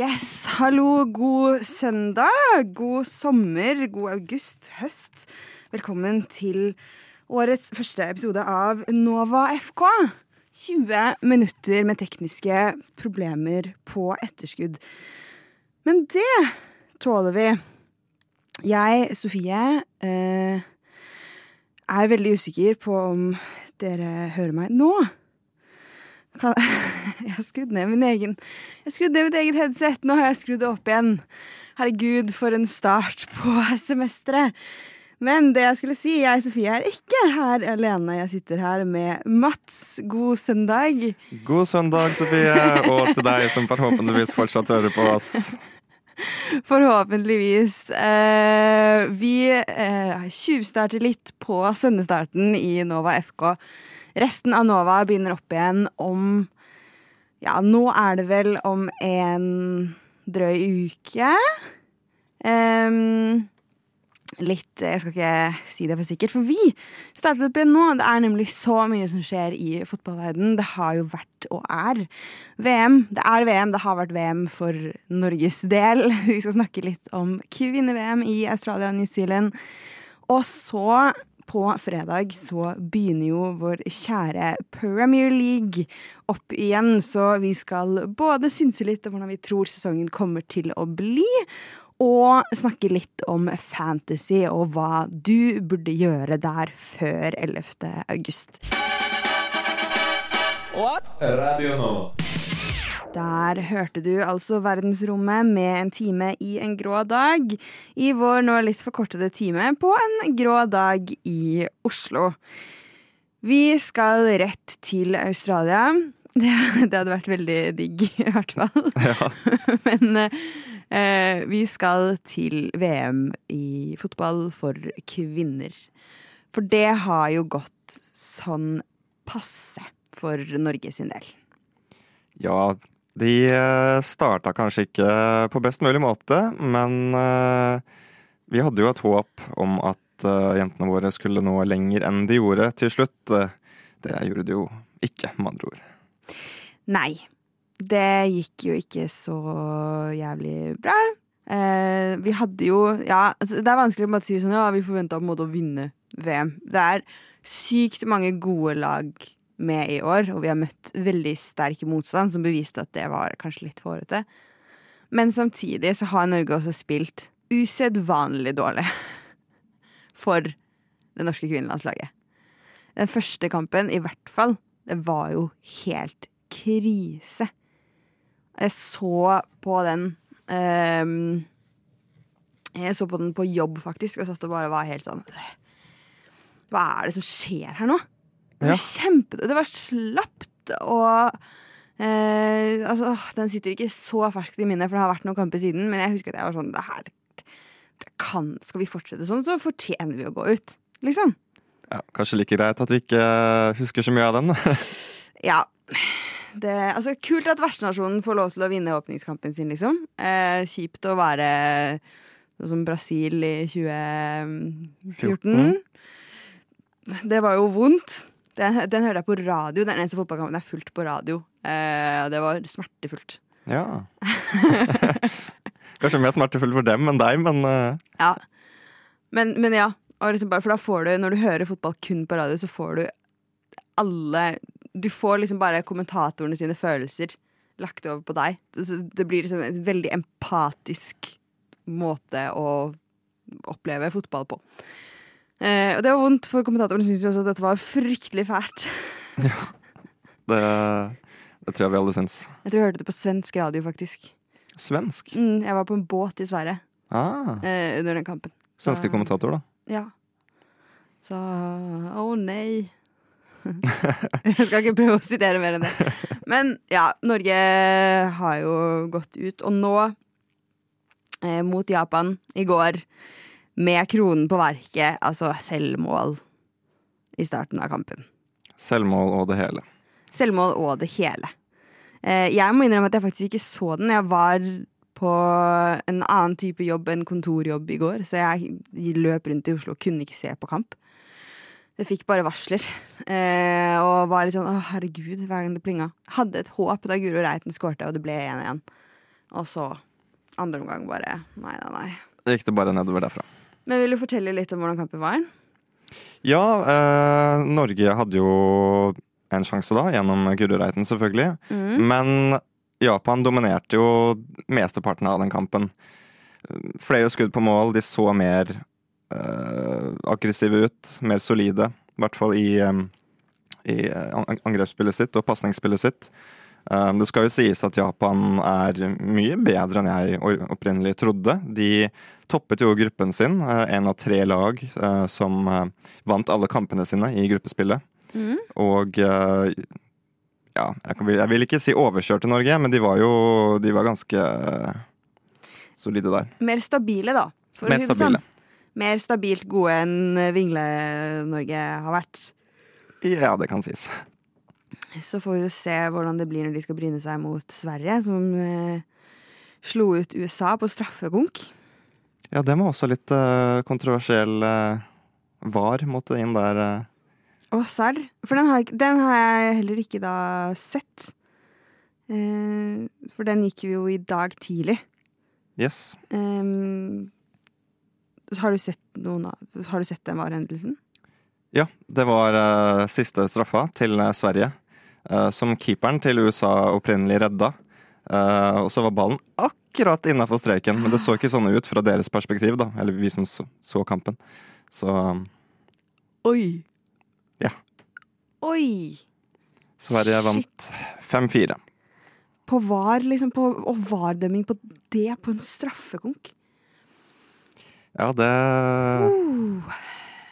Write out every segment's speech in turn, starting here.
Yes, hallo, god søndag, god sommer, god august, høst. Velkommen til årets første episode av Nova FK. 20 minutter med tekniske problemer på etterskudd. Men det tåler vi. Jeg, Sofie, eh, er veldig usikker på om dere hører meg nå. Kan, jeg har skrudd ned min egen Jeg skrudd ned mitt eget headset. Nå har jeg skrudd det opp igjen. Herregud, for en start på semesteret. Men det jeg skulle si, jeg Sofie er ikke her alene. Jeg sitter her med Mats. God søndag. God søndag, Sofie, og til deg som forhåpentligvis fortsatt hører på oss. Forhåpentligvis. Eh, vi eh, tjuvstarter litt på sendestarten i Nova FK. Resten av Nova begynner opp igjen om Ja, nå er det vel om en drøy uke. Um, litt Jeg skal ikke si det for sikkert, for vi starter opp igjen nå. Det er nemlig så mye som skjer i fotballverden. Det har jo vært og er VM. Det er VM, det har vært VM for Norges del. Vi skal snakke litt om kvinne-VM i Australia og New Zealand. Og så på fredag så begynner jo vår kjære Premier League opp igjen, så vi skal både synse litt om hvordan vi tror sesongen kommer til å bli, og snakke litt om fantasy og hva du burde gjøre der før 11. august. What? Radio nå. Der hørte du altså Verdensrommet med en time i en grå dag. I vår nå litt forkortede time på en grå dag i Oslo. Vi skal rett til Australia. Det, det hadde vært veldig digg, i hvert fall. Ja. Men eh, vi skal til VM i fotball for kvinner. For det har jo gått sånn passe for Norge sin del. Ja, de eh, starta kanskje ikke på best mulig måte, men eh, vi hadde jo et håp om at eh, jentene våre skulle nå lenger enn de gjorde til slutt. Det gjorde de jo ikke, med andre ord. Nei. Det gikk jo ikke så jævlig bra. Eh, vi hadde jo Ja, altså, det er vanskelig å si sånn Ja, vi forventa å vinne VM. Det er sykt mange gode lag med i år, og vi har møtt veldig sterk motstand, som beviste at det var kanskje litt hårete. Men samtidig så har Norge også spilt usedvanlig dårlig for det norske kvinnelandslaget. Den første kampen, i hvert fall, det var jo helt krise. Jeg så på den um, Jeg så på den på jobb, faktisk, og satt og bare var helt sånn Hva er det som skjer her nå? Det var, kjempe, det var slapt og eh, altså, Den sitter ikke så ferskt i minnet, for det har vært noen kamper siden, men jeg husker at jeg var sånn det her, det kan, Skal vi fortsette sånn, så fortjener vi å gå ut. Liksom. Ja, kanskje like greit at vi ikke husker så mye av den. Ja. Det, altså, kult at vertsnasjonen får lov til å vinne åpningskampen sin, liksom. Eh, kjipt å være sånn som Brasil i 2014. Det var jo vondt. Den, den hørte jeg på radio. Den eneste fotballkampen jeg har fulgt på radio. Eh, det var smertefullt. Ja. Kanskje mer smertefullt for dem enn deg, men uh... Ja. Men, men ja. Liksom bare, for da får du, når du hører fotball kun på radio, så får du alle Du får liksom bare kommentatorene sine følelser lagt over på deg. Det, det blir liksom en veldig empatisk måte å oppleve fotball på. Eh, og det var vondt, for kommentatoren syntes jo også at dette var fryktelig fælt. det, det tror jeg vi alle syns. Jeg tror jeg hørte det på svensk radio, faktisk. Svensk. Mm, jeg var på en båt i Sverige Ah, eh, under den kampen. svenske kommentator, da. Ja. Så Å nei. Jeg skal ikke prøve å sitere mer enn det. Men ja, Norge har jo gått ut, og nå, eh, mot Japan i går, med kronen på verket, altså selvmål i starten av kampen. Selvmål og det hele. Selvmål og det hele. Eh, jeg må innrømme at jeg faktisk ikke så den. Jeg var på en annen type jobb enn kontorjobb i går, så jeg løp rundt i Oslo og kunne ikke se på kamp. Jeg fikk bare varsler, eh, og var litt sånn å herregud, hver gang det plinga. Hadde et håp da Guro Reiten skårte, og det ble 1-1. Og så andre omgang bare nei, nei, nei. Gikk det bare nedover derfra. Men vil du fortelle litt om hvordan kampen var? Ja, eh, Norge hadde jo en sjanse da, gjennom Gurrereiten selvfølgelig. Mm. Men Japan dominerte jo mesteparten av den kampen. Flere skudd på mål, de så mer eh, aggressive ut, mer solide. I hvert fall i, eh, i angrepsspillet sitt og pasningsspillet sitt. Eh, det skal jo sies at Japan er mye bedre enn jeg opprinnelig trodde. De toppet jo gruppen sin, én av tre lag eh, som eh, vant alle kampene sine i gruppespillet. Mm. Og eh, ja, jeg, vil ikke si overkjørte Norge, men de var jo de var ganske eh, solide der. Mer stabile, da. For Mer å si det stabile. sånn. Mer stabilt gode enn Vingle-Norge har vært. Ja, det kan sies. Så får vi jo se hvordan det blir når de skal bryne seg mot Sverige, som eh, slo ut USA på straffekonk. Ja, det var også litt eh, kontroversiell eh, VAR måtte inn der. eh. Og serr. For den har, den har jeg heller ikke da sett. Eh, for den gikk jo i dag tidlig. Yes. Ehm, har, du sett noen av, har du sett den VAR-hendelsen? Ja, det var eh, siste straffa til eh, Sverige, eh, som keeperen til USA opprinnelig redda. Eh, og så var ballen akkurat innafor streken, men det så ikke sånn ut fra deres perspektiv, da. Eller vi som så, så kampen. Så Oi! Ja. Oi! Sverige vant 5-4. På VAR, liksom. På, og VAR-dømming på det på en straffekonk. Ja, det Uh.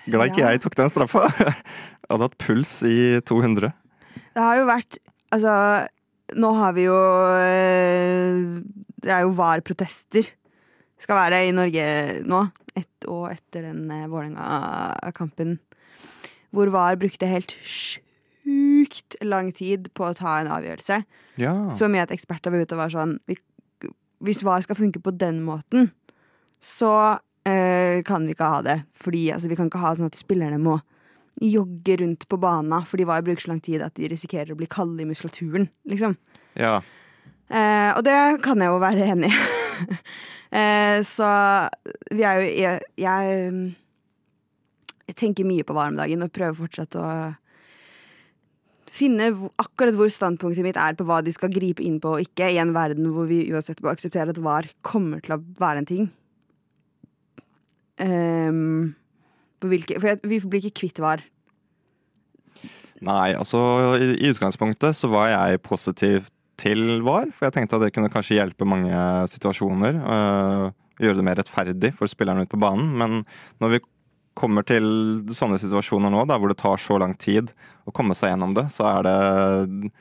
Glad ikke Ja. jeg tok den straffa. Jeg hadde hatt puls i 200. Det har jo vært Altså, nå har vi jo eh, Det er jo VAR-protester. Skal være i Norge nå, ett år etter den eh, Vålerenga-kampen. Hvor VAR brukte helt sjukt lang tid på å ta en avgjørelse. Ja. Så mye at eksperter var ute og var sånn Hvis VAR skal funke på den måten, så eh, kan vi ikke ha det. Fordi altså, Vi kan ikke ha sånn at spillerne må jogge rundt på bana for de VAR bruker så lang tid at de risikerer å bli kalde i muskulaturen. Liksom. ja. Eh, og det kan jeg jo være enig i. eh, så vi er jo jeg, jeg, jeg tenker mye på varmdagen og prøver fortsatt å finne akkurat hvor standpunktet mitt er på hva de skal gripe inn på og ikke, i en verden hvor vi uansett må akseptere at VAR kommer til å være en ting. På hvilke, for vi blir ikke kvitt VAR. Nei, altså i, i utgangspunktet så var jeg positiv til VAR, for jeg tenkte at det kunne kanskje hjelpe mange situasjoner. øh, gjøre det mer rettferdig for spillerne ute på banen. Men når vi kommer til sånne situasjoner nå, da, hvor det tar så lang tid å komme seg gjennom det, så er det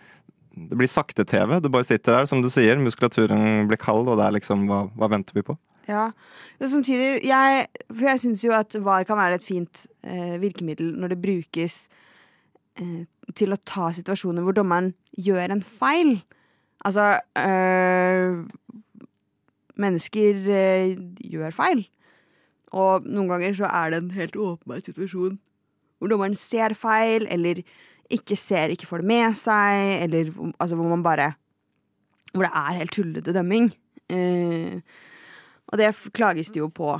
Det blir sakte-TV. Du bare sitter der, som du sier, muskulaturen blir kald, og det er liksom Hva, hva venter vi på? Ja, samtidig jeg, For jeg syns jo at VAR kan være et fint eh, virkemiddel når det brukes eh, til å ta situasjoner hvor dommeren gjør en feil. Altså øh, Mennesker øh, gjør feil. Og noen ganger så er det en helt åpenbar situasjon hvor dommeren ser feil, eller ikke ser, ikke får det med seg, eller altså hvor man bare Hvor det er helt tullete dømming. Eh, og det klages det jo på.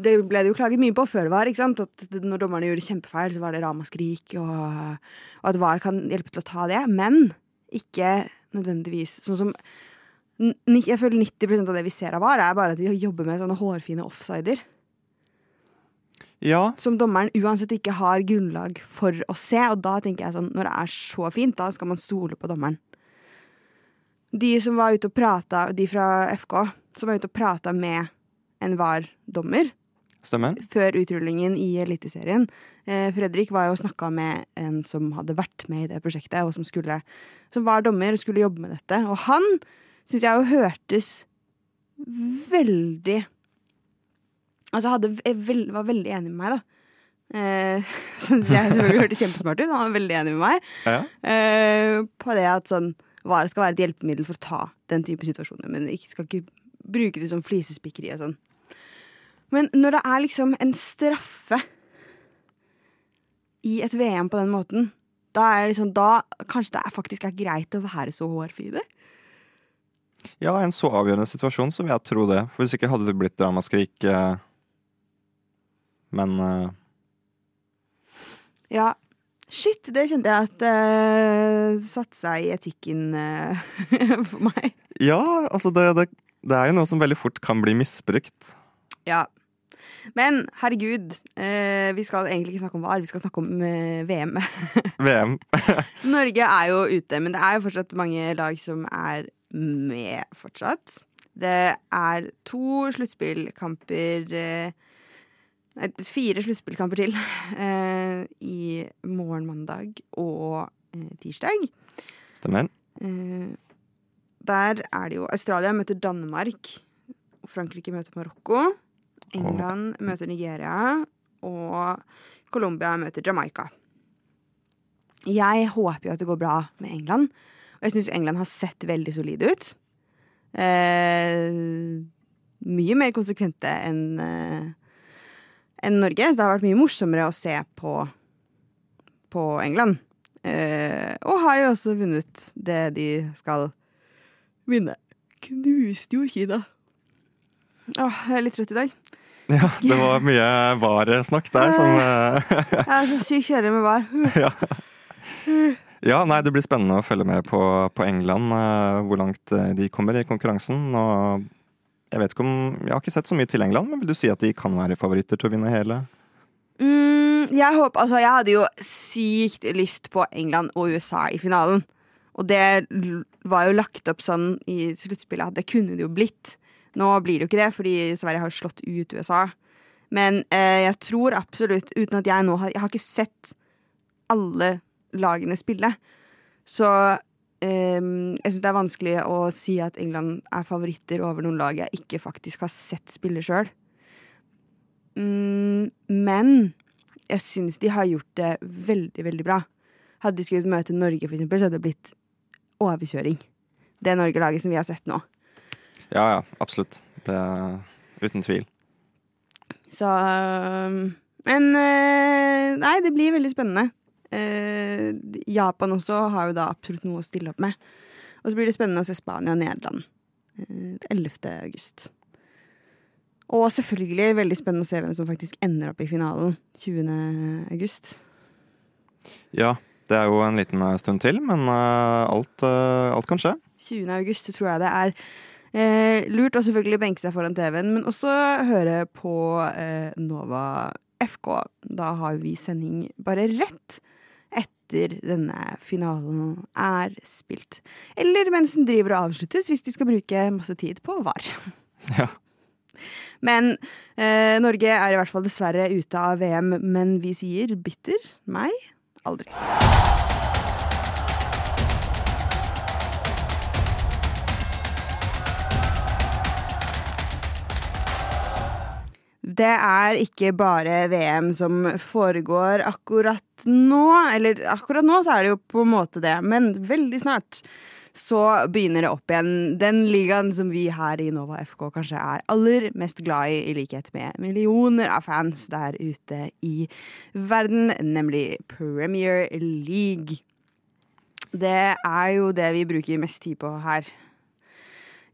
Det ble det jo klaget mye på før VAR. ikke sant? At når dommerne gjorde kjempefeil, så var det ramaskrik, og, og at VAR kan hjelpe til å ta det. Men ikke nødvendigvis sånn som Jeg føler 90% av det vi ser av VAR, er bare at de jobber med sånne hårfine offsider. Ja, Som dommeren uansett ikke har grunnlag for å se. Og da tenker jeg sånn, når det er så fint, da skal man stole på dommeren. De som var ute og prata, de fra FK, som var ute og prata med en VAR-dommer stemmer. før utrullingen i Eliteserien. Eh, Fredrik var jo og snakka med en som hadde vært med i det prosjektet, og som, skulle, som var dommer og skulle jobbe med dette. Og han syns jeg jo hørtes veldig Altså hadde, v- var veldig enig med meg, da. Eh, Syns jeg selvfølgelig hørtes kjempesmart ut. Han var veldig enig med meg Ja. eh, på det at sånn VAR skal være et hjelpemiddel for å ta den type situasjoner, men ikke skal ikke bruke det som flisespikkeri og sånn. Men når det er liksom en straffe i et VM på den måten, da er det liksom da Kanskje det er faktisk er greit å være så hårfine? Ja, i en så avgjørende situasjon så vil jeg tro det. For hvis ikke hadde det blitt ramaskrik. Eh, men uh... Ja. Shit, det kjente jeg at uh, satte seg i etikken uh, for meg. ja, altså det, det, det er jo noe som veldig fort kan bli misbrukt. Ja. Men herregud, uh, vi skal egentlig ikke snakke om VAR, vi skal snakke om uh, VM. VM. Norge er jo ute, men det er jo fortsatt mange lag som er med fortsatt. Det er to sluttspillkamper Nei, fire sluttspillkamper til eh, i morgen, mandag og eh, tirsdag. Stemmer. Eh, der er det jo Australia møter Danmark. Frankrike møter Marokko. England møter Nigeria. Og Colombia møter Jamaica. Jeg håper jo at det går bra med England. Og jeg syns England har sett veldig solide ut. Eh, mye mer konsekvente enn eh, enn Norge. Så det har vært mye morsommere å se på, på England. Eh, og har jo også vunnet det de skal vinne. Knuste jo Kina. Åh, jeg er litt trøtt i dag. Ja, det var mye var-snakk der som eh, Jeg er så sykt kjedelig med var. ja. ja, nei, det blir spennende å følge med på, på England, eh, hvor langt eh, de kommer i konkurransen. Og jeg vet ikke om Jeg har ikke sett så mye til England, men vil du si at de kan være favoritter til å vinne hele? Mm, jeg håper, altså jeg hadde jo sykt lyst på England og USA i finalen. Og det var jo lagt opp sånn i sluttspillet at det kunne det jo blitt. Nå blir det jo ikke det, fordi Sverige har slått ut USA. Men eh, jeg tror absolutt, uten at jeg nå har Jeg har ikke sett alle lagene spille. Så eh, jeg syns det er vanskelig å si at England er favoritter over noen lag jeg ikke faktisk har sett spille sjøl. Um, men jeg syns de har gjort det veldig, veldig bra. Hadde de skulle møte Norge, for eksempel, så hadde det blitt overkjøring. Det Norge-laget som vi har sett nå. Ja, ja, absolutt. Det er uten tvil. Så um, Men uh, nei, det blir veldig spennende. Eh, Japan også har jo da absolutt noe å stille opp med. Og så blir det spennende å se Spania og Nederland eh, 11. august. Og selvfølgelig veldig spennende å se hvem som faktisk ender opp i finalen 20. august. Ja, det er jo en liten eh, stund til, men uh, alt, uh, alt kan skje. 20. august tror jeg det er eh, lurt å selvfølgelig benke seg foran TV-en, men også høre på eh, Nova FK. Da har vi sending bare rett etter denne finalen er spilt. Eller mens den driver og avsluttes, hvis de skal bruke masse tid på VAR. Ja. Men eh, Norge er i hvert fall dessverre ute av VM, men vi sier bitter meg aldri. Det er ikke bare VM som foregår akkurat nå. Eller akkurat nå så er det jo på en måte det, men veldig snart så begynner det opp igjen. Den ligaen som vi her i Nova FK kanskje er aller mest glad i, i likhet med millioner av fans der ute i verden, nemlig Premier League. Det er jo det vi bruker mest tid på her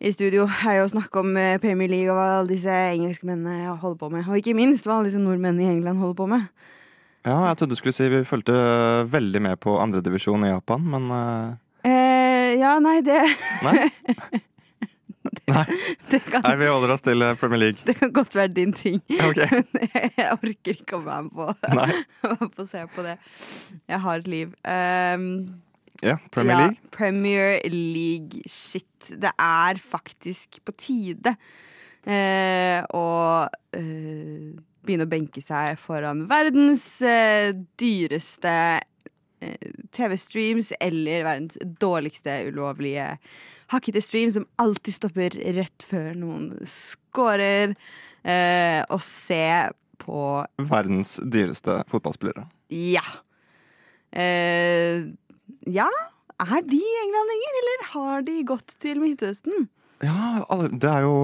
i studio, er jo å snakke om eh, Premier League og hva alle disse engelskmennene holder på med. Og ikke minst hva alle disse nordmennene i England holder på med. Ja, jeg trodde du skulle si vi fulgte veldig med på andredivisjon i Japan, men eh, Eh, ja, nei, det nei. nei. kan, Nei, vi holder oss til eh, Premier League. det kan godt være din ting. Ok. Men jeg orker ikke å være med på, på å se på det. Jeg har et liv. Um, Ja, Premier ja, League. Premier League. Shit. Det er faktisk på tide eh, å eh, begynne å benke seg foran verdens eh, dyreste eh, TV-streams eller verdens dårligste ulovlige hakkete stream som alltid stopper rett før noen scorer. Eh, og se på Verdens dyreste fotballspillere. Ja. Eh, ja. Er de lenger, eller har de gått til Midtøsten? Ja, det er jo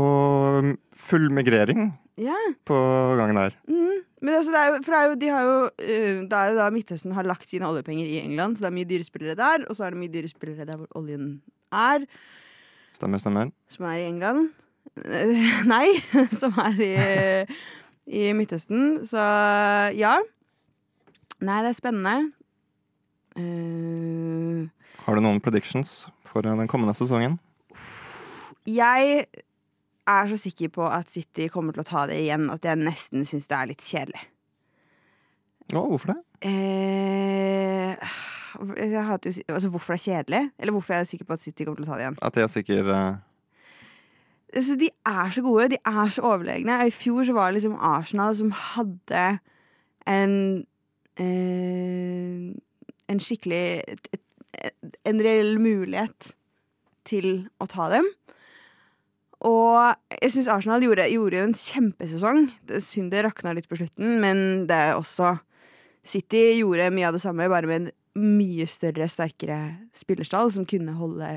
full migrering Ja. på gangen her. Mm. Men altså, det er jo, for det er jo, de har jo eh, Det er jo da Midtøsten har lagt sine oljepenger i England, så det er mye dyrespillere der. Og så er det mye dyrespillere der hvor oljen er. Stemmer, stemmer. som er i England. Nei, som er i, i Midtøsten. Så ja. Nei, det er spennende. Eh, Har du noen predictions for eh, den kommende sesongen? jeg er så sikker på at City kommer til å ta det igjen at jeg nesten syns det er litt kjedelig. Å, hvorfor det? Eh, altså hvorfor det er kjedelig? Eller hvorfor jeg er sikker på at City kommer til å ta det igjen? At jeg er sikker eh, altså, de er så gode, de er så overlegne. I fjor så var det liksom Arsenal som hadde en eh, En skikkelig En reell mulighet til å ta dem. Og jeg syns Arsenal gjorde, gjorde jo en kjempesesong. Det er synd det rakna litt på slutten, men det er også City gjorde mye av det samme, bare med en mye større, sterkere spillerstall som kunne holde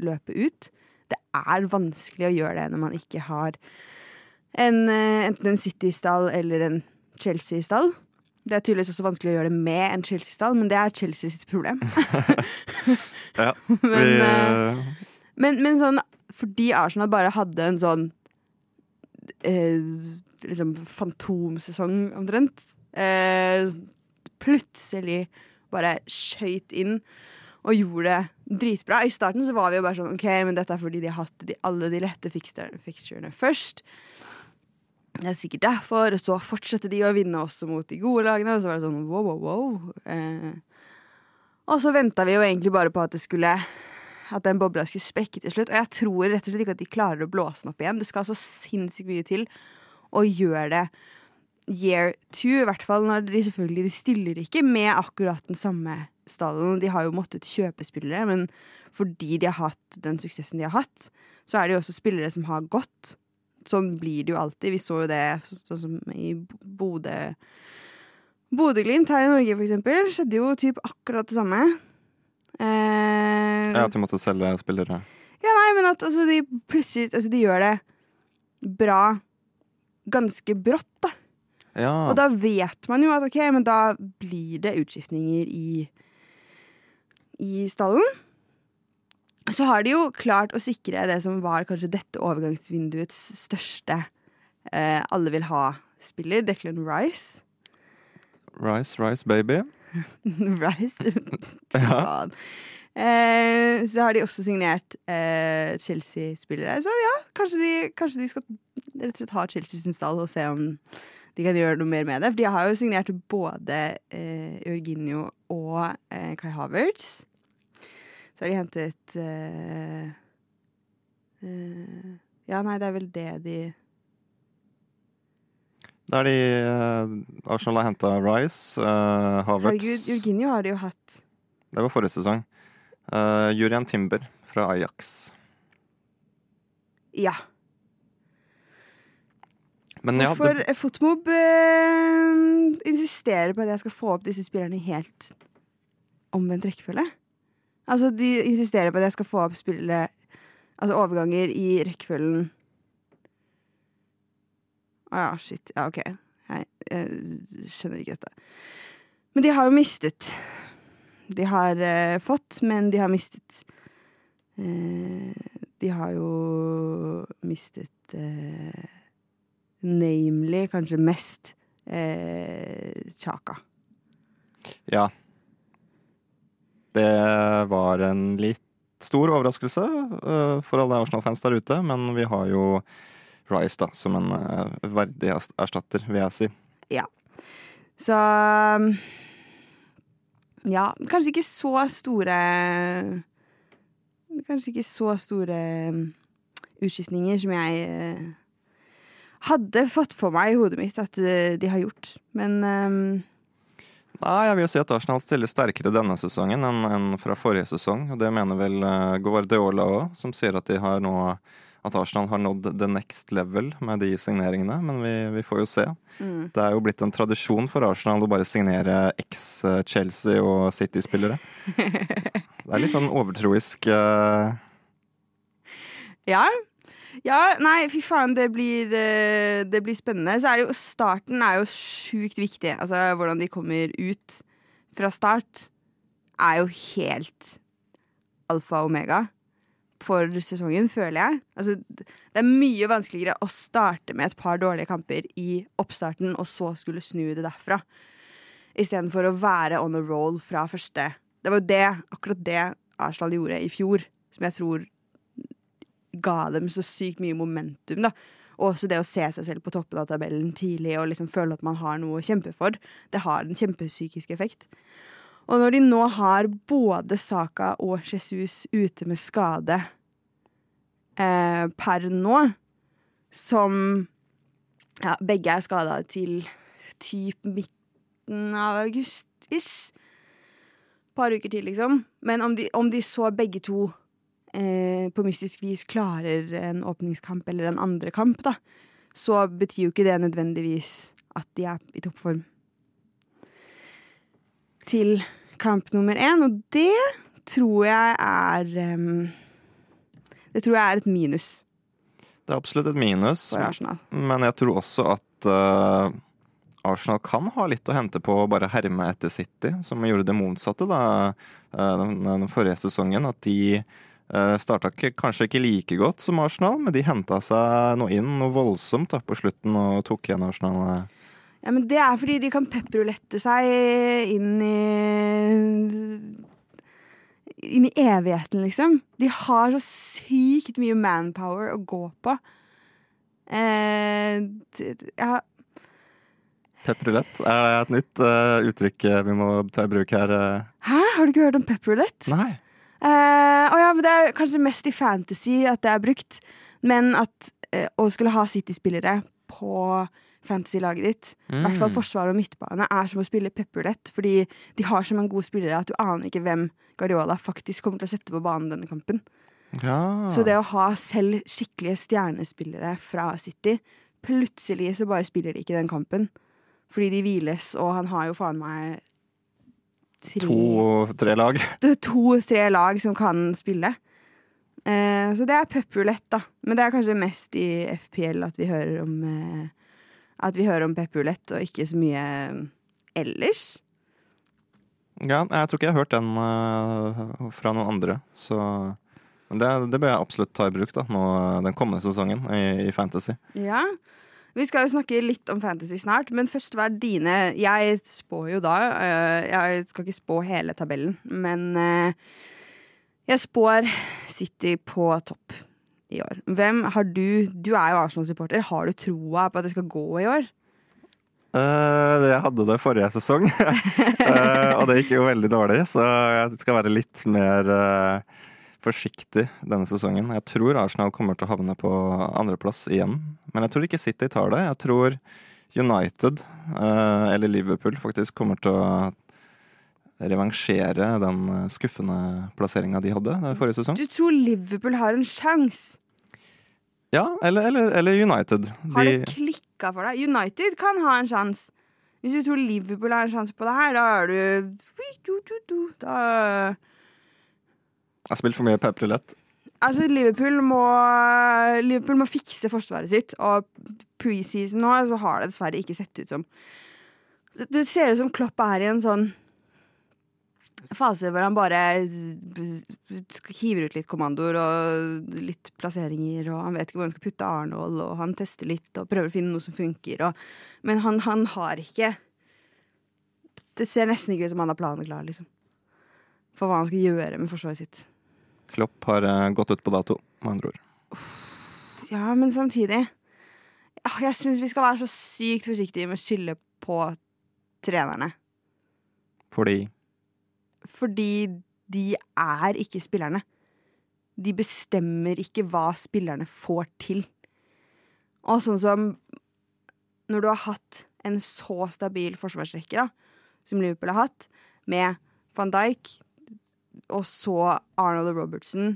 løpet ut det er vanskelig å gjøre det når man ikke har en, eh, enten en City-stall eller en Chelsea-stall. Det er tydeligvis også vanskelig å gjøre det med en Chelsea-stall, men det er Chelsea sitt problem. Ja. men, vi, eh, eh, men, men sånn fordi Arsenal bare hadde en sånn eh, liksom fantomsesong omtrent. Eh, plutselig bare skøyt inn og gjorde det dritbra. I starten så var vi jo bare sånn OK, men dette er fordi de har hatt de, alle de lette fixturene først. Det er sikkert derfor. Og så fortsetter de å vinne også mot de gode lagene. Og så var det sånn wow, wow, wow. Eh, og så venta vi jo egentlig bare på at det skulle at den bobla skulle sprekke til slutt. Og jeg tror rett og slett ikke at de klarer å blåse den opp igjen. Det skal så sinnssykt mye til å gjøre det year two. I hvert fall når de selvfølgelig de stiller ikke med akkurat den samme stallen. De har jo måttet kjøpe spillere, men fordi de har hatt den suksessen de har hatt, så er det jo også spillere som har gått. Sånn blir det jo alltid. Vi så jo det sånn som i Bodø Bodø-Glimt her i Norge, for eksempel, skjedde jo typ akkurat det samme. Eh, ja, at de måtte selge spillere. ja, nei, men at altså, de plutselig altså, De gjør det bra ganske brått, da. Ja. Og da vet man jo at ok, men da blir det utskiftninger i i stallen. Så har de jo klart å sikre det som var kanskje dette overgangsvinduets største eh, alle vil ha-spiller, Declan Rice. Rice, rice, baby. Rice? Ja. Eh, så har de også signert eh, Chelsea-spillere. Så ja, kanskje de, kanskje de skal rett og slett ha Chelsea sin stall og se om de kan gjøre noe mer med det. For de har jo signert både eh, Jorginho og eh, Kai Havertz. Så har de hentet uh, uh, Ja, nei, det er vel det de Der de uh, Arsenal har henta Rice, uh, Havertz Herregud, Jorginho har de jo hatt. Det var forrige sesong. Uh, Jurian Timber fra Ajax. Ja. Men ja, Hvorfor det, Fotmob eh, insisterer på at jeg skal få opp disse spillerne i helt omvendt rekkefølge? Altså, de insisterer på at jeg skal få opp spillere Altså overganger i rekkefølgen Å ja, shit. Ja, OK. Jeg, jeg skjønner ikke dette. Men de har jo mistet. De har eh, fått, men de har mistet. Eh, de har jo mistet eh, namely kanskje mest eh, Chaka. ja. Det var en litt stor overraskelse eh, for alle Arsenal-fans der ute, men vi har jo Rice da, som en eh, verdig erstatter, vil jeg si. Så Ja, kanskje ikke så store Kanskje ikke så store mm, utskiftninger som jeg eh, hadde fått for meg i hodet mitt at eh, de har gjort. Men eh, Nei, jeg vil si at Arsenal stiller sterkere denne sesongen enn enn fra forrige sesong. Og det mener vel eh, Guardiola òg, som sier at de har nå at Arsenal har nådd the next level med de signeringene, men vi, vi får jo se. mm. Det er jo blitt en tradisjon for Arsenal å bare signere eks-Chelsea og City-spillere. Det er litt sånn overtroisk uh... Ja. Ja, nei, fy faen, det blir, eh, det blir spennende. Så er det jo starten er jo sjukt viktig. Altså hvordan de kommer ut fra start er jo helt alfa og omega for sesongen, føler jeg. Altså, det er mye vanskeligere å starte med et par dårlige kamper i oppstarten, og så skulle snu det derfra. Istedenfor å være on a roll fra første. Det var jo det, akkurat det Arsenal gjorde i fjor, som jeg tror ga dem så sykt mye momentum. da. Og også det å se seg selv på toppen av tabellen tidlig og liksom føle at man har noe å kjempe for. Det har en kjempepsykisk effekt. Og når de nå har både Saka og Jesus ute med skade eh, per nå, som ja, begge er skada til typ midten av august-ish. Par uker til, liksom. Men om de, om de så begge to eh, på mystisk vis klarer en åpningskamp eller en andre kamp, da, så betyr jo ikke det nødvendigvis at de er i toppform. Til kamp nummer én, og det tror jeg er um, Det tror jeg er et minus Det er absolutt et minus, men jeg tror også at uh, Arsenal kan ha litt å hente på å bare herme etter City, som gjorde det motsatte da, uh, den, den forrige sesongen. At de starta ikke, kanskje ikke like godt som Arsenal, men de henta seg noe inn, noe voldsomt da, på slutten og tok igjen Arsenal. uh, Ja, men det er fordi de kan pepperulette seg inn i Inn i evigheten, liksom. De har så sykt mye manpower å gå på. Eh, ja, Pepperulett, er det et nytt uh, uttrykk eh, vi må ta i bruk her? eh? hæ? Har du ikke hørt om pepperulette? Nei. Eh, å ja, det er kanskje mest i fantasy at det er brukt. Men at eh, å skulle ha City-spillere på fantasy-laget ditt, i hvert fall Mm. forsvar og midtbane, er som å spille pepperlett, Fordi de har så mange gode spillere at du aner ikke hvem Guardiola faktisk kommer til å sette på banen denne kampen. Ja. Så det å ha selv skikkelige stjernespillere fra City Plutselig så bare spiller de ikke den kampen. Fordi de hviles, og han har jo faen meg To-tre lag. to-tre lag som kan spille. Eh, så det er pep-rulett, da. Men det er kanskje mest i FPL at vi hører om eh, At vi hører om pep-rulett, og ikke så mye ellers. Ja, jeg tror ikke jeg har hørt den eh, fra noen andre, så men det, det bør jeg absolutt ta i bruk da, nå, den kommende sesongen i, i Fantasy. Ja. Vi skal jo snakke litt om fantasy snart, men først hva er dine Jeg spår jo da eh, Jeg skal ikke spå hele tabellen, men eh, jeg spår City på topp i år. Hvem har du Du er jo Arsenal-supporter. Har du troa på at det skal gå i år? Uh, jeg hadde det forrige sesong, uh, og det gikk jo veldig dårlig, så jeg skal være litt mer eh, forsiktig denne sesongen. Jeg tror Arsenal kommer til å havne på andreplass igjen, men jeg tror ikke City tar det. Jeg tror United, eh, eller Liverpool, faktisk kommer til å revansjere den skuffende plasseringa de hadde forrige sesong. Du tror Liverpool har en sjanse? Ja, eller, eller, eller United. Har De, det klikka for deg? United kan ha en sjanse. Hvis du tror Liverpool har en sjanse på det her, da er du Da jeg har for mye pepperulett. Altså, Liverpool må, Liverpool må fikse forsvaret sitt, og preseason nå så har det dessverre ikke sett ut som det ser ut som Klopp er i en sånn fase hvor han bare hiver ut litt kommandoer og litt plasseringer, og han vet ikke hvor han skal putte Arnold, og han tester litt og prøver å finne noe som funker, og, men han, han har ikke Det ser nesten ikke ut som han har planen klar, liksom. For hva han skal gjøre med forsvaret sitt. Klopp har eh, gått ut på dato, med andre ord. Ja, men samtidig ah, Jeg syns vi skal være så sykt forsiktige med å skylde på trenerne. Fordi Fordi de er ikke spillerne. De bestemmer ikke hva spillerne får til. Og sånn som når du har hatt en så stabil forsvarsrekke, da, som Liverpool har hatt, med van Dijk og så Arnold og Robertson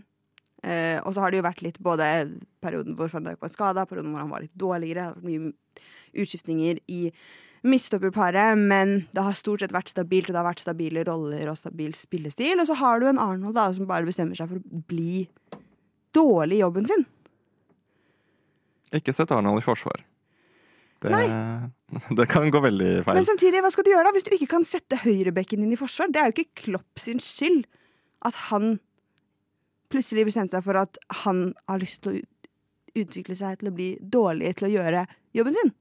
eh, Og så har det jo vært litt både perioden hvor van Dijk var skada, perioden hvor han var litt dårligere, det har vært mye utskiftninger i midtstopperparet, men det har stort sett vært stabilt, og det har vært stabile roller og stabil spillestil. Og så har du en Arnold da, som bare bestemmer seg for å bli dårlig i jobben sin. ikke sett Arnold i forsvar. Det, Nei. det kan gå veldig feil. Men samtidig, hva skal du gjøre da hvis du ikke kan sette høyrebekken din i forsvar? Det er jo ikke Klopp sin skyld at han plutselig bestemte seg for at han har lyst til å utvikle seg til å bli dårlig til å gjøre jobben sin.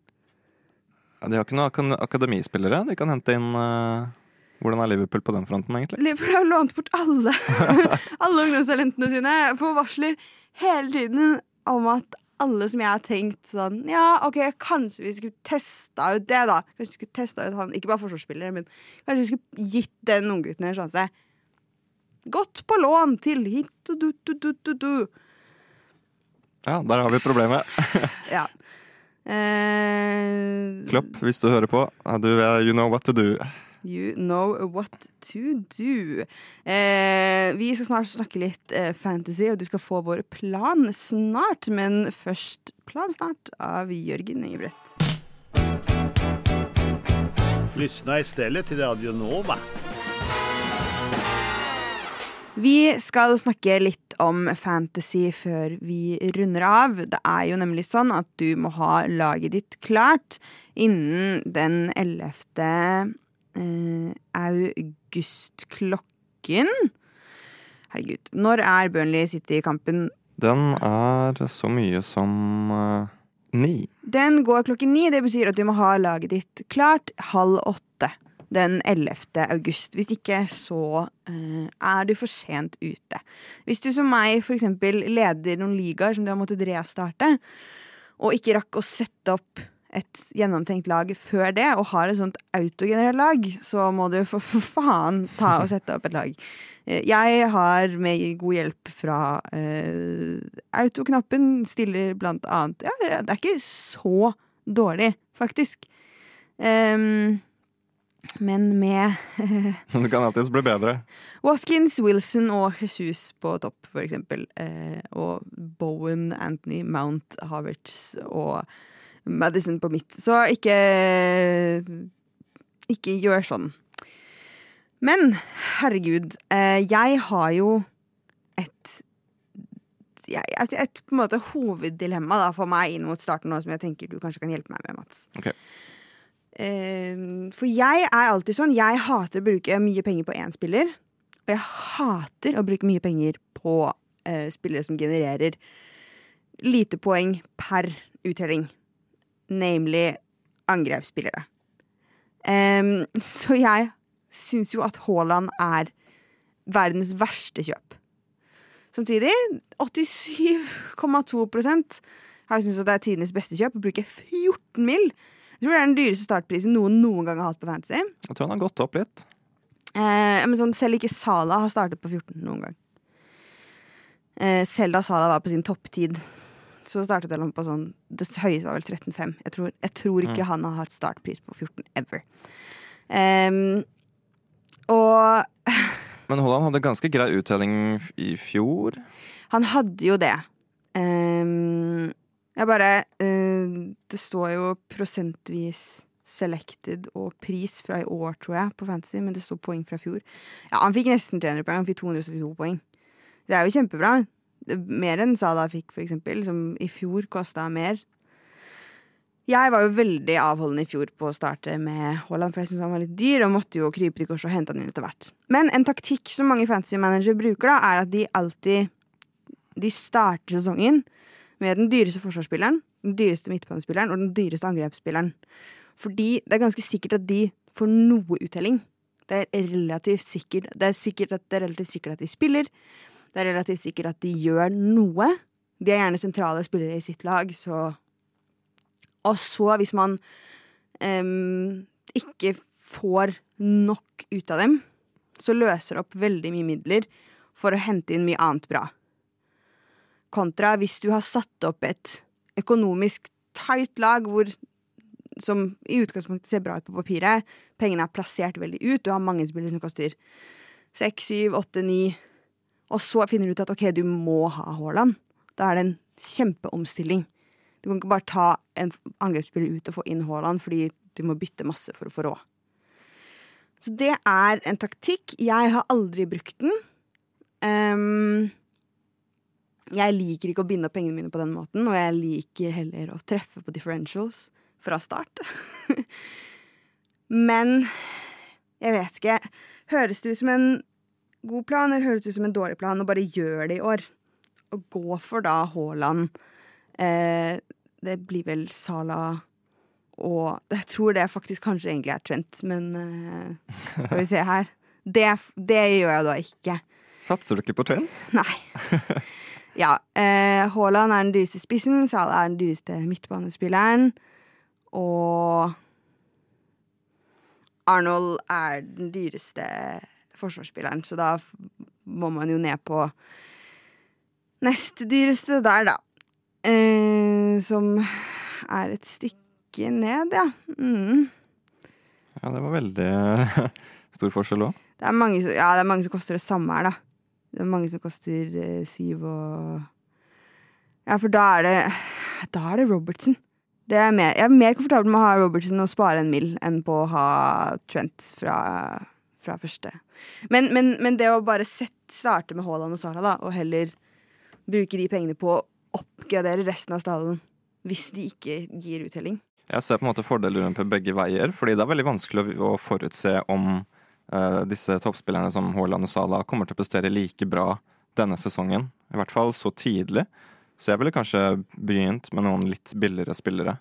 Ja, de har ikke noen akademispillere. De kan hente inn uh, Hvordan er Liverpool på den fronten, egentlig? Liverpool har lånt bort alle, alle ungdomstalentene sine. Får varsler hele tiden om at alle som jeg har tenkt sånn Ja, OK, kanskje vi skulle testa ut det, da. Kanskje vi skulle testa ut han, Ikke bare forsvarsspillere, men kanskje vi skulle gitt den unggutten en sjanse. Gått på lån til hit og du, du, du, du, du. Ja, der har vi problemet. ja. Eh, Klopp, hvis du hører på. Du, you know what to do. You know what to do. Eh, vi skal snart snakke litt eh, fantasy, og du skal få vår plan snart. Men først Plan snart av Jørgen Ingebrett. Lyssna istället till Radio Nova. Vi skal snakke litt om fantasy før vi runder av. Det er jo nemlig sånn at du må ha laget ditt klart innen den 11. Eh, august klokken Herregud. Når er Burnley City-kampen? Den er så mye som uh, ni. Den går klokken ni. Det betyr at du må ha laget ditt klart halv åtte den 11. august. Hvis ikke, så uh, er du for sent ute. Hvis du som meg for eksempel leder noen ligaer som du har måttet restarte, og ikke rakk å sette opp et gjennomtenkt lag før det, og har et sånt autogenerelt lag, så må du for faen ta og sette opp et lag. Eh, jeg har med god hjelp fra uh, autoknappen, stiller blant annet Ja, det er ikke så dårlig, faktisk. Um, men med Det kan alltids bli bedre. Watkins, Wilson og Jesus på topp, for eksempel. Eh, og Bowen, Anthony, Mount, Havertz og Madison på mitt. Så ikke Ikke gjør sånn. Men herregud, eh, jeg har jo et jeg, altså et på en måte hoveddilemma da, for meg inn mot starten nå, som jeg tenker du kanskje kan hjelpe meg med, Mats. Okay. Eh, for jeg er alltid sånn. Jeg hater å bruke mye penger på én spiller. Og jeg hater å bruke mye penger på uh, spillere som genererer lite poeng per uttelling namely angrepsspillere. Um, så jeg syns jo at Haaland er verdens verste kjøp. Samtidig, 87,2% har syntes at det er tidenes beste kjøp. Å bruke 14 mill. Jeg tror det er den dyreste startprisen noen noen gang har hatt på Fantasy. Jeg tror han har gått opp litt. Eh, men sånn, selv ikke Sala har startet på 14 noen gang. Eh, selv da Sala var på sin topptid så startet han på sånn Det høyeste var vel 13,5. Jeg, tror, jeg tror ikke mm. han har hatt startpris på 14 ever. Um, og Men Holland hadde ganske grei uttelling i fjor? Han hadde jo det. Um, jeg bare uh, Det står jo prosentvis selected og pris fra i år, tror jeg, på Fantasy, men det står poeng fra fjor. Ja, Han fikk nesten 300 poeng. Han fikk 272 poeng. Det er jo kjempebra. Mer enn Sada fikk, for eksempel, som i fjor kosta mer. Jeg var jo veldig avholden i fjor på å starte med Haaland, for jeg syntes han var litt dyr, og måtte jo krype til korset og hente han inn etter hvert. Men en taktikk som mange fantasy managere bruker, da, er at de alltid De starter sesongen med den dyreste forsvarsspilleren, den dyreste midtbanespilleren og den dyreste angrepsspilleren. Fordi det er ganske sikkert at de får noe uttelling. Det er relativt sikkert, det er sikkert at det er relativt sikkert at de spiller. Det er relativt sikkert at de gjør noe. De er gjerne sentrale spillere i sitt lag, så Og så, hvis man um, ikke får nok ut av dem, så løser det opp veldig mye midler for å hente inn mye annet bra. Kontra hvis du har satt opp et økonomisk tight lag hvor som i utgangspunktet ser bra ut på papiret. Pengene er plassert veldig ut. Du har mange spillere som koster seks, syv, åtte, ni og så finner du ut at ok, du må ha Haaland. Da er det en kjempeomstilling. Du kan ikke bare ta en angrepsspiller ut og få inn Haaland fordi du må bytte masse for å få råd. Så det er en taktikk. Jeg har aldri brukt den. Um, jeg liker ikke å binde opp pengene mine på den måten, og jeg liker heller å treffe på differentials fra start. Men jeg vet ikke. Høres det ut som en god plan eller høres det ut som en dårlig plan, og bare gjør det i år. Og gå for da Haaland. Eh, det blir vel Sala og Jeg tror det faktisk kanskje egentlig er Trent, men eh, skal vi se her. Det, det gjør jeg da ikke. Satser du ikke på Trent? Nei. Ja. Eh, Haaland er den dyreste spissen, Salah er den dyreste midtbanespilleren. Og Arnold er den dyreste forsvarsspilleren, så da må man jo ned på nest dyreste der, da. Eh, som er et stykke ned, ja. Mm. Ja, det var veldig stor forskjell òg. Ja, det er mange som koster det samme her, da. Det er mange som koster eh, syv og Ja, for da er det Da er det Robertson. Det er mer, jeg er mer komfortabel med å ha Robertson og spare en mill. enn på å ha Trent fra, fra første. Men, men, men det å bare sett, starte med Haaland og Sala, da, og heller bruke de pengene på å oppgradere resten av stallen hvis de ikke gir uttelling. Jeg ser på en måte fordeler på begge veier, fordi det er veldig vanskelig å, forutse om disse toppspillerne som Haaland og Salah kommer til å prestere like bra denne sesongen. I hvert fall så tidlig. Så jeg ville kanskje begynt med noen litt billigere spillere,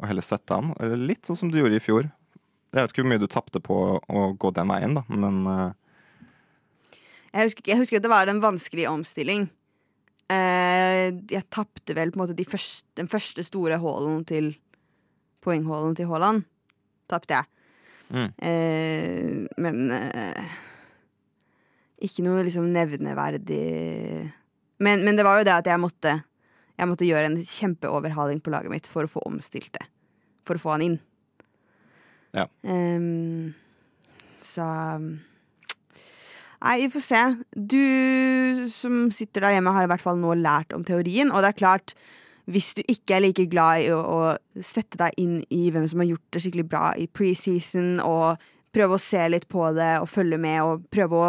og heller sette han. Eller Litt sånn som du gjorde i fjor. Jeg vet ikke hvor mye du tapte på å gå den veien, da, men eh, Jeg husker, jeg husker at det var en vanskelig omstilling. Eh, jeg tapte vel på en måte de første, den første store hallen til poenghålen til Haaland. Tapte jeg. Mm. Eh, men eh, ikke noe liksom nevneverdig men, men det var jo det at jeg måtte Jeg måtte gjøre en kjempeoverhaling på laget mitt for å få omstilt det. For å få han inn. Ja. Ehm, så Nei, vi får se. Du som sitter der hjemme, har i hvert fall nå lært om teorien. Og det er klart, hvis du ikke er like glad i å, å sette deg inn i hvem som har gjort det skikkelig bra i preseason, og prøve å se litt på det og følge med og prøve å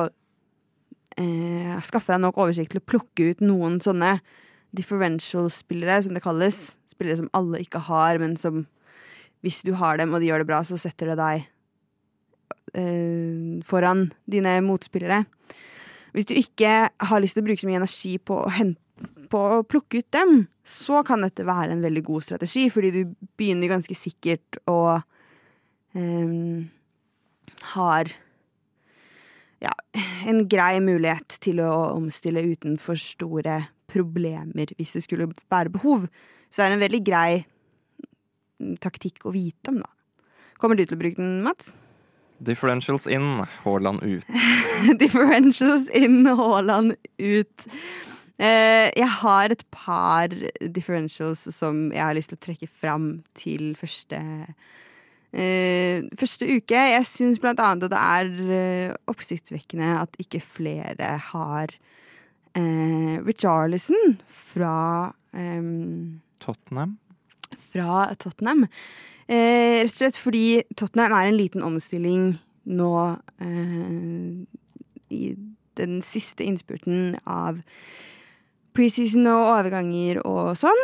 eh, skaffe deg nok oversikt til å plukke ut noen sånne differential-spillere, som det kalles. Spillere som alle ikke har, men som hvis du har dem og de gjør det bra, så setter det deg eh, foran dine motspillere. Hvis du ikke har lyst til å bruke så mye energi på å, hente, på å plukke ut dem, så kan dette være en veldig god strategi, fordi du begynner ganske sikkert å um, har ja, en grei mulighet til å omstille uten for store problemer hvis det skulle være behov. Så det er en veldig grei taktikk å vite om, da. Kommer du til å bruke den, Mats? differentials in, Haaland ut. Differentials in, Haaland ut. Eh, jeg har et par differentials som jeg har lyst til å trekke fram til første eh, Første uke. Jeg syns blant annet at det er eh, oppsiktsvekkende at ikke flere har eh, Richarlison fra um, Tottenham. fra Tottenham. Eh, rett og slett fordi Tottenham er en liten omstilling nå eh, i den siste innspurten av preseason og overganger og sånn.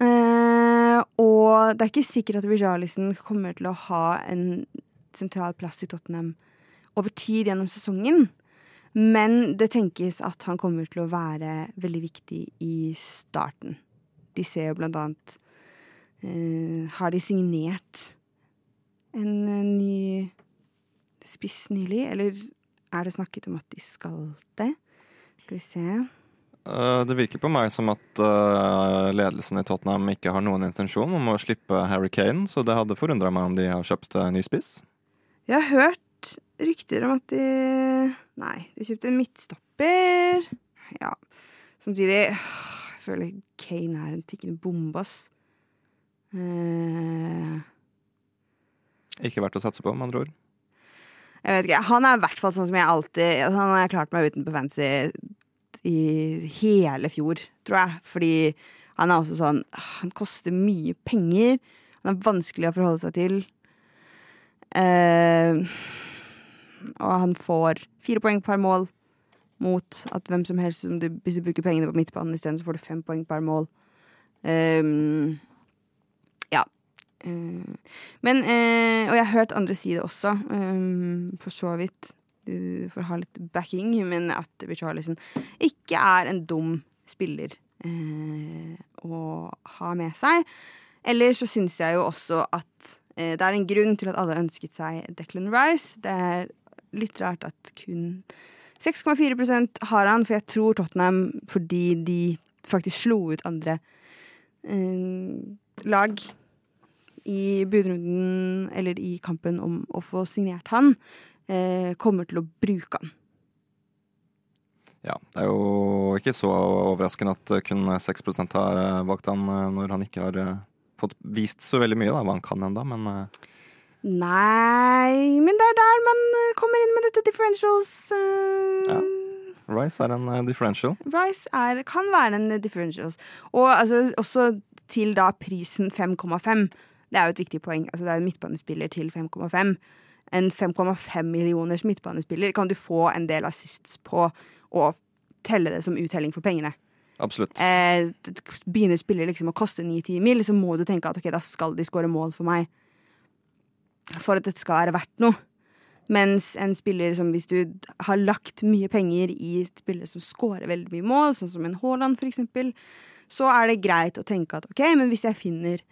Eh, og det er ikke sikkert at Rijarlison kommer til å ha en sentral plass i Tottenham over tid gjennom sesongen. Men det tenkes at han kommer til å være veldig viktig i starten. De ser jo blant annet eh, Har de signert en eh, ny spiss nylig? Eller er det snakket om at de skal det? Skal vi se Det virker på meg som at eh, ledelsen i Tottenham ikke har noen intensjon om å slippe Harry Kane, så det hadde forundra meg om de har kjøpt eh, ny spiss. Jeg har hørt rykter om at de Nei, de kjøpte en midtstopper. Ja. Samtidig Jeg føler Kane er en tikkende bombe, ass. Eh, Ikke verdt å satse på, med andre ord. Jeg vet ikke, Han er i hvert fall sånn som jeg alltid Han har klart meg uten på fancy i hele fjor, tror jeg. Fordi han er også sånn Han koster mye penger. Han er vanskelig å forholde seg til. Eh, og han får fire poeng per mål mot at hvem som helst som du, Hvis du bruker pengene på midtbanen isteden, så får du fem poeng per mål. Um, ja. Eh, men eh, Og jeg har hørt andre si det også, um, for så vidt. Uh, for å ha litt backing, men at Richarlison ikke er en dum spiller uh, å ha med seg. Eller så syns jeg jo også at uh, det er en grunn til at alle ønsket seg Declan Rice. Det er litt rart at kun 6,4% har han, for jeg tror Tottenham, fordi de faktisk slo ut andre lag i budrunden, eller i kampen om å få signert han, eh, kommer til å bruke han. Ja, det er jo ikke så overraskende at kun 6 har valgt han når han ikke har fått vist så veldig mye, da, hva han kan ennå, men Nei, men det er der man kommer inn med dette differentials. Ja. Rice er en differential. Rice er, kan være en differentials. Og altså, også til da prisen 5,5. Det er jo et viktig poeng. Altså, det er en midtbanespiller til 5,5. En 5,5 millioners midtbanespiller kan du få en del assists på å telle det som uttelling for pengene. Absolutt. Eh, begynner spiller liksom å koste 9-10 mil, så må du tenke at ok, da skal de skåre mål for meg. For at dette skal være verdt noe. Mens en spiller som hvis du har lagt mye penger i spillere som scorer veldig mye mål, sånn som en Haaland for eksempel, så er det greit å tenke at ok, men hvis jeg finner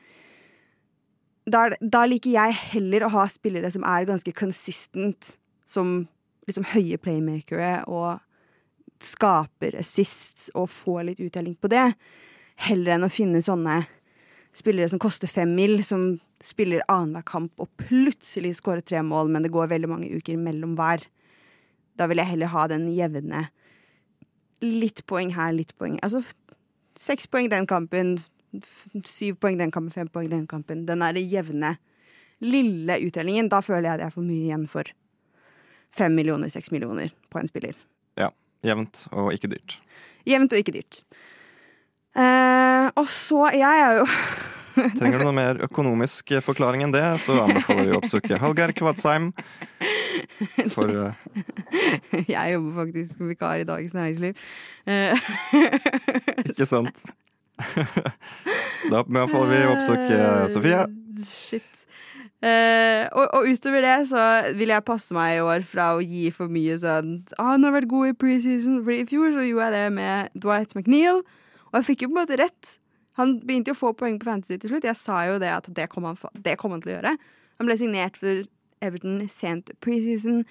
da, da, liker jeg heller å ha spillere som er ganske consistent, som liksom høye playmakere og skaper assists og får litt uttelling på det, heller enn å finne sånne spillere som koster fem mil, som spiller annenhver kamp og plutselig skårer tre mål, men det går veldig mange uker mellom hver. Da vil jeg heller ha den jevne. Litt poeng her, litt poeng Altså seks poeng den kampen, syv poeng den kampen, fem poeng den kampen. Den er det jevne, lille uttellingen. Da føler jeg det er for mye igjen for fem millioner, seks millioner på en spiller. Ja. Jevnt og ikke dyrt. Jevnt og ikke dyrt. Eh, og så Jeg er jo Trenger du noe mer økonomisk forklaring enn det, så anbefaler vi å oppsøke Hallgeir Kvadsheim. For uh... Jeg jobber faktisk som vikar i Dagens Næringsliv. Uh... Ikke sant? da anbefaler vi å oppsøke Sofie. Shit. Uh, og, og, utover det så vil jeg passe meg i år fra å gi for mye sånn ah, 'Han har vært god i preseason', for i fjor så gjorde jeg det med Dwight McNeil, og jeg fikk jo på en måte rett. Han begynte jo å få poeng på Fantasy til slutt. Jeg sa jo det at det kom han, det kom han til å gjøre. Han ble signert for Everton sent preseason.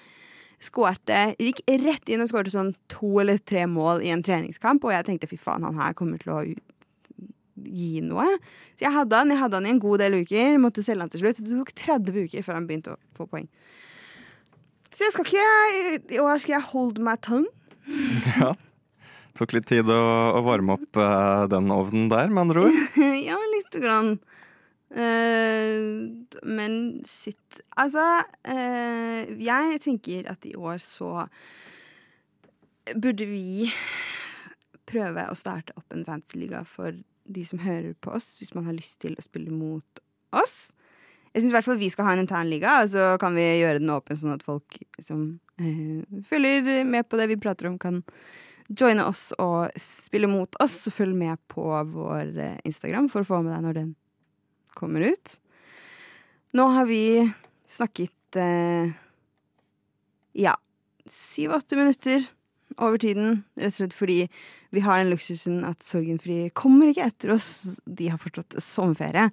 Skårte, gikk rett inn og skårte sånn to eller tre mål i en treningskamp, og jeg tenkte fy faen, han her kommer til å gi noe. Så jeg hadde han jeg hadde han i en god del uker, måtte selge han til slutt. Det tok 30 uker før han begynte å få poeng. Så jeg skal ikke I år skal jeg hold my tongue. Ja. Tok litt tid å, å varme opp uh, den ovnen der, med andre ord? ja, lite grann. Uh, men shit. Altså, uh, jeg tenker at i år så burde vi prøve å starte opp en fantasy-liga for de som hører på oss, hvis man har lyst til å spille mot oss. Jeg syns i hvert fall vi skal ha en internliga, og så kan vi gjøre den åpen, sånn at folk som eh, følger med på det vi prater om, kan joine oss og spille mot oss. Og følg med på vår eh, Instagram for å få med deg når den kommer ut. Nå har vi snakket eh, ja, syv-åtte minutter over tiden, rett og slett fordi vi har den luksusen at Sorgenfri kommer ikke etter oss. De har fortsatt sommerferie.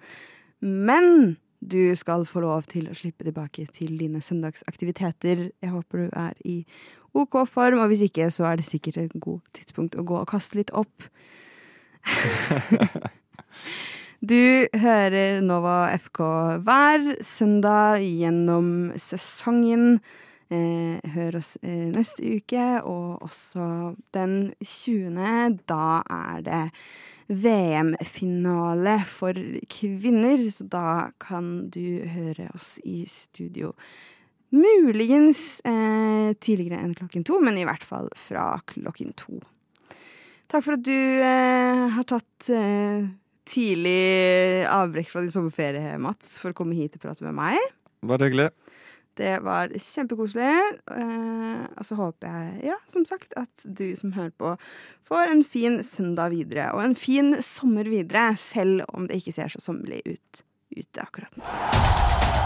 Men du skal få lov til å slippe tilbake til dine søndagsaktiviteter. Jeg håper du er i OK form, og hvis ikke, så er det sikkert et godt tidspunkt å gå og kaste litt opp. du hører Nova FK hver søndag gjennom sesongen. Eh, hør oss eh, neste uke, og også den 20. Da er det VM-finale for kvinner, så da kan du høre oss i studio. Muligens eh, tidligere enn klokken to, men i hvert fall fra klokken to. Takk for at du eh, har tatt eh, tidlig avbrekk fra din sommerferie, Mats, for å komme hit og prate med meg. Bare hyggelig. Det var kjempekoselig. Eh, og så håper jeg, ja, som sagt, at du som hører på, får en fin søndag videre. Og en fin sommer videre, selv om det ikke ser så sommerlig ut ute akkurat nå.